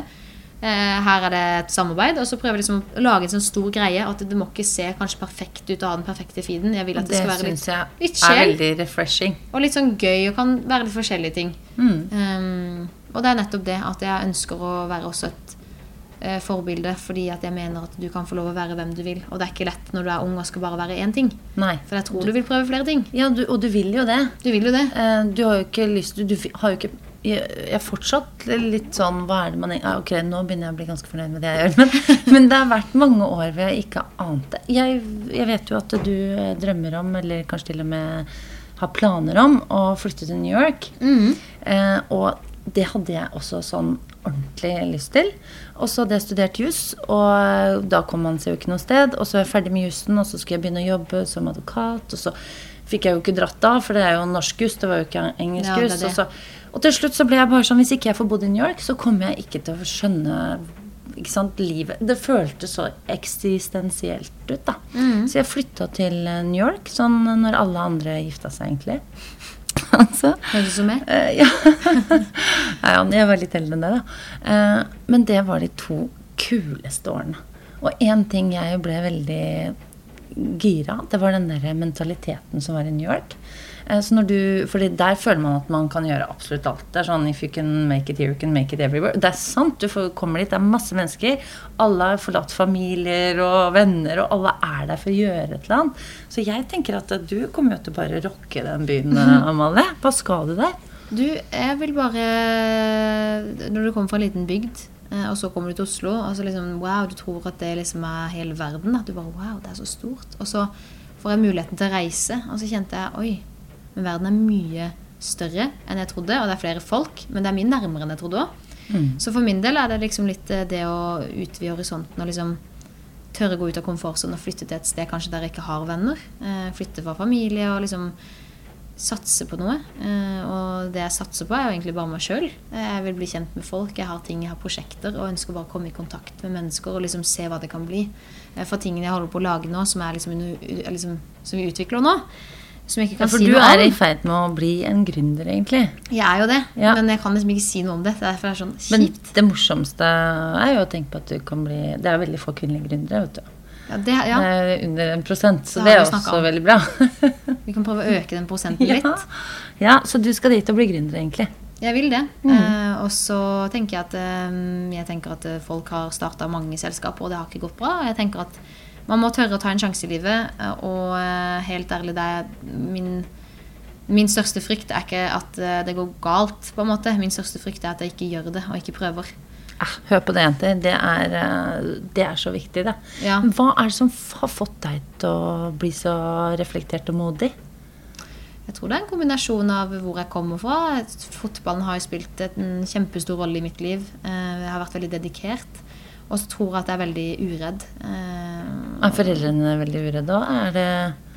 A: Eh, her er det et samarbeid. Og så prøver jeg liksom å lage en sånn stor greie. At det må ikke se kanskje perfekt ut å ha den perfekte feeden. Jeg vil at det,
B: Det
A: skal være litt,
B: jeg
A: litt
B: er
A: sjel.
B: veldig refreshing.
A: Og litt sånn gøy, og kan være litt forskjellige ting.
B: Mm.
A: Um, og det er nettopp det at jeg ønsker å være også et eh, forbilde fordi at jeg mener at du kan få lov å være hvem du vil. Og det er ikke lett når du er ung og skal bare være én ting.
B: Nei.
A: For jeg tror du vil prøve flere ting.
B: Ja, du, og du vil jo det.
A: Du vil jo det.
B: Eh, Du har jo ikke lyst Du, du har jo ikke jeg er fortsatt litt sånn Hva er det man ja, Ok, nå begynner jeg å bli ganske fornøyd med det jeg gjør. Men, men det har vært mange år hvor jeg ikke har ant det. Jeg, jeg vet jo at du eh, drømmer om, eller kanskje til og med har planer om, å flytte til New York. Eh, og det hadde jeg også sånn ordentlig lyst til. Og så hadde jeg studert juss, og da kom man seg jo ikke noe sted. Og så er jeg ferdig med jussen, og så skulle jeg begynne å jobbe som advokat. Og så fikk jeg jo ikke dratt da, for det er jo norsk juss, det var jo ikke engelsk
A: Ja,
B: juss. Og, og til slutt så ble jeg bare sånn Hvis ikke jeg får bodd i New York, så kommer jeg ikke til å skjønne ikke sant, livet Det føltes så eksistensielt ut, da. Så jeg flytta til eh, New York sånn når alle andre gifta seg, egentlig. altså,
A: Høres ut som meg.
B: Eh, ja. Nei, ja, jeg var litt eldre enn det, da. Eh, men det var de to kuleste årene. Og én ting jeg ble veldig gira, det var den der mentaliteten som var i New York. Eh, Så når du, fordi Der føler man at man kan gjøre absolutt alt. Det er sånn If you can make it here, you can make it everywhere. Det er sant. Du får, kommer dit, det er masse mennesker. Alle har forlatt familier og venner, og alle er der for å gjøre et eller annet. Så jeg tenker at du kommer jo til å bare rocke den byen, Amalie. Hva skal du der?
A: Du, jeg vil bare Når du kommer fra en liten bygd, eh, og så kommer du til Oslo, og så liksom Wow, du tror at det liksom er hele verden. At du bare Wow, det er så stort. Og så får jeg muligheten til å reise, og så kjente jeg Oi, men verden er mye større enn jeg trodde, og det er flere folk, men det er mye nærmere enn jeg trodde òg. Så for min del er det liksom litt eh, det å utvide horisonten og liksom tørre å gå ut av komfortsonen og flytte til et sted kanskje der jeg ikke har venner. Eh, flytte fra familie og liksom satse på noe. Eh, og det jeg satser på, er jo egentlig bare meg sjøl. Jeg vil bli kjent med folk, jeg har ting, jeg har prosjekter, og ønsker bare å komme i kontakt med mennesker og liksom se hva det kan bli. Eh, for tingene jeg holder på å lage nå, som, er liksom, liksom, som vi utvikler nå, som jeg ikke
B: Ja,
A: kan
B: for
A: si
B: du
A: noe
B: er i
A: om.
B: ferd med å bli en gründer, egentlig.
A: Jeg er jo det,
B: Ja.
A: men jeg kan liksom ikke si noe om det. Det er derfor det sånn
B: Men det morsomste er jo å tenke på at du kan bli Det er veldig få kvinnelige gründere, vet du.
A: Ja, det, ja,
B: er under en prosent, så
A: Det
B: det er også veldig bra.
A: vi kan prøve å øke den prosenten litt.
B: ja. ja, så du skal dit og bli gründer, egentlig.
A: Jeg vil det.
B: Mm.
A: Eh, og så tenker jeg at eh, jeg tenker at eh, folk har starta mange selskaper, og det har ikke gått bra. Jeg tenker at man må tørre å ta en sjanse i livet. eh, og eh, helt ærlig, det er min, min største frykt er ikke at eh, det går galt, på en måte. Min største frykt er at jeg ikke gjør det, og ikke prøver.
B: Eh, hør på det, jenter. Det er, eh, det er så viktig, det.
A: Ja.
B: Hva er det som har fått deg til å bli så reflektert og modig?
A: Jeg tror det er en kombinasjon av hvor jeg kommer fra. Fotballen har jo spilt en kjempestor rolle i mitt liv. Eh, Jeg har vært veldig dedikert. Og så tror jeg at jeg er veldig uredd. Eh,
B: Er foreldrene veldig uredde òg? Er det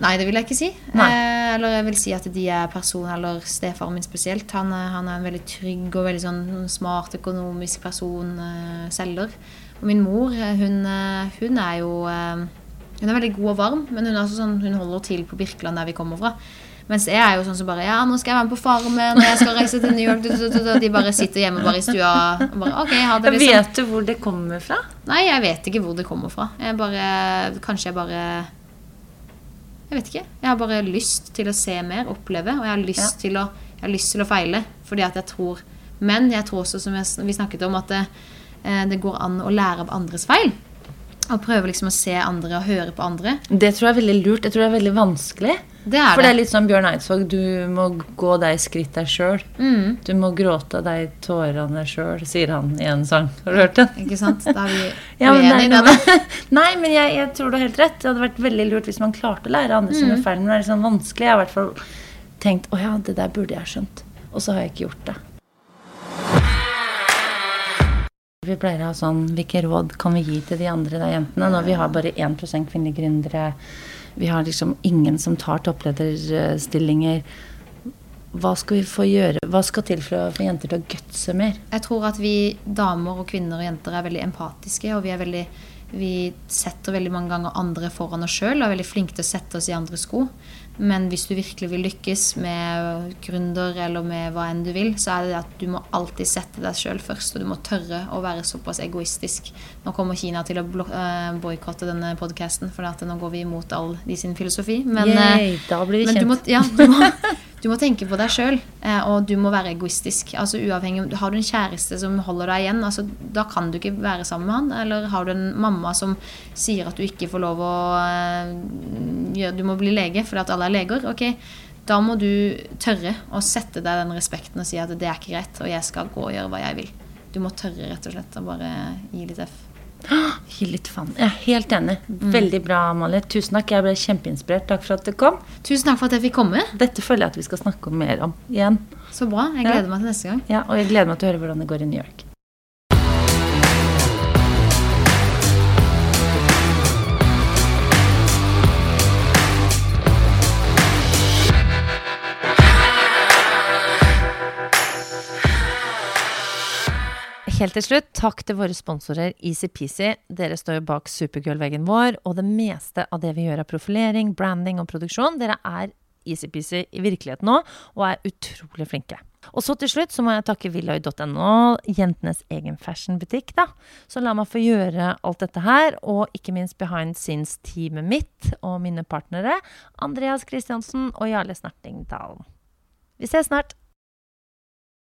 A: Nei, det vil jeg ikke si. Eh, eller jeg vil si at de er person, eller stefaren min spesielt. Han, er- han er en veldig trygg og veldig sånn smart økonomisk person, eh, selger. Og min mor, eh, hun, eh, hun er jo eh, Hun er veldig god og varm, men hun, er sånn, hun holder til på Birkeland, der vi kommer fra. Mens jeg er jo sånn som bare Ja, nå skal jeg være med på Farmen, og jeg skal reise til New York. De bare sitter hjemme bare i stua og bare OK, ha det, liksom.
B: Vet du hvor det kommer fra?
A: Nei, jeg vet ikke hvor det kommer fra. Jeg bare Kanskje jeg bare Jeg vet ikke. Jeg har bare lyst til å se mer, oppleve, og jeg har lyst, til, å, jeg har lyst til å feile. Fordi at jeg tror Men jeg tror også, som jeg, vi snakket om, at det, eh, det går an å lære av andres feil. Og prøve liksom å se andre og høre på andre.
B: Det tror jeg er veldig lurt. Jeg tror det er veldig vanskelig.
A: Det er
B: For det
A: det.
B: er litt sånn Bjørn Eidsvåg, du må gå deg skritt deg sjøl.
A: Mm,
B: Du må gråte deg tårene sjøl, sier han i en sang. Har du hørt den?
A: ikke sant? Da er vi
B: Ja, men det
A: uenige.
B: noe
A: da.
B: Nei, men jeg, jeg tror du har helt rett. Det hadde vært veldig lurt hvis man klarte å lære andre sine feil. Men det er litt sånn vanskelig. Jeg har i hvert fall tenkt å ja, det der burde jeg skjønt. Og så har jeg ikke gjort det. Vi pleier å ha sånn Hvilke råd kan vi gi til de andre der jentene når vi har bare 1% kvinnelige gründere? Vi har liksom ingen som tar topplederstillinger. Hva skal vi få gjøre? Hva skal til for å få jenter til å gutse mer?
A: Jeg tror at vi damer og kvinner og jenter er veldig empatiske, og vi veldig vi setter veldig mange ganger andre foran oss sjøl og er veldig flinke til å sette oss i andres sko. Men hvis du virkelig vil lykkes med gründer eller med hva enn du vil, så er det at du må alltid sette deg sjøl først, og du må tørre å være såpass egoistisk. Nå kommer Kina til å uh, boikotte denne podkasten, for nå går vi imot all de sin filosofi. Men, eh,
B: Yay, da blir vi
A: men du
B: kjent.
A: må, ja, du, må, Du må tenke på deg sjøl, eh, og du må være egoistisk. Altså uavhengig Har du en kjæreste som holder deg igjen, altså, da kan du ikke være sammen med han. Eller har du en mamma som sier at du ikke får lov å eh, Du må bli lege fordi at alle er leger. Ok, da må du tørre å sette deg den respekten og si at det er ikke greit, og jeg skal gå og gjøre hva jeg vil. Du må tørre rett og slett å bare gi litt F.
B: Gi faen. Jeg er helt enig. Veldig bra, Amalie. Tusen takk. Jeg ble kjempeinspirert. Takk for at du kom.
A: Tusen takk for at jeg fikk komme.
B: Dette føler jeg at vi skal snakke mer om igjen.
A: Så bra. Jeg gleder meg til neste gang.
B: Ja, Og jeg gleder meg til å høre hvordan det går i New York. Helt til slutt, takk til våre sponsorer EasyPeasy. Dere står jo bak Supergirl-veggen vår, og det meste av det vi gjør av profilering, branding og produksjon, dere er EasyPeasy i virkeligheten nå, og er utrolig flinke. Og så til slutt så må jeg takke Villoy.no, jentenes egen fashionbutikk, da. Så la meg få gjøre alt dette her, og ikke minst behind scenes-teamet mitt og mine partnere, Andreas Christiansen og Jarle Snertingdalen. Vi ses snart!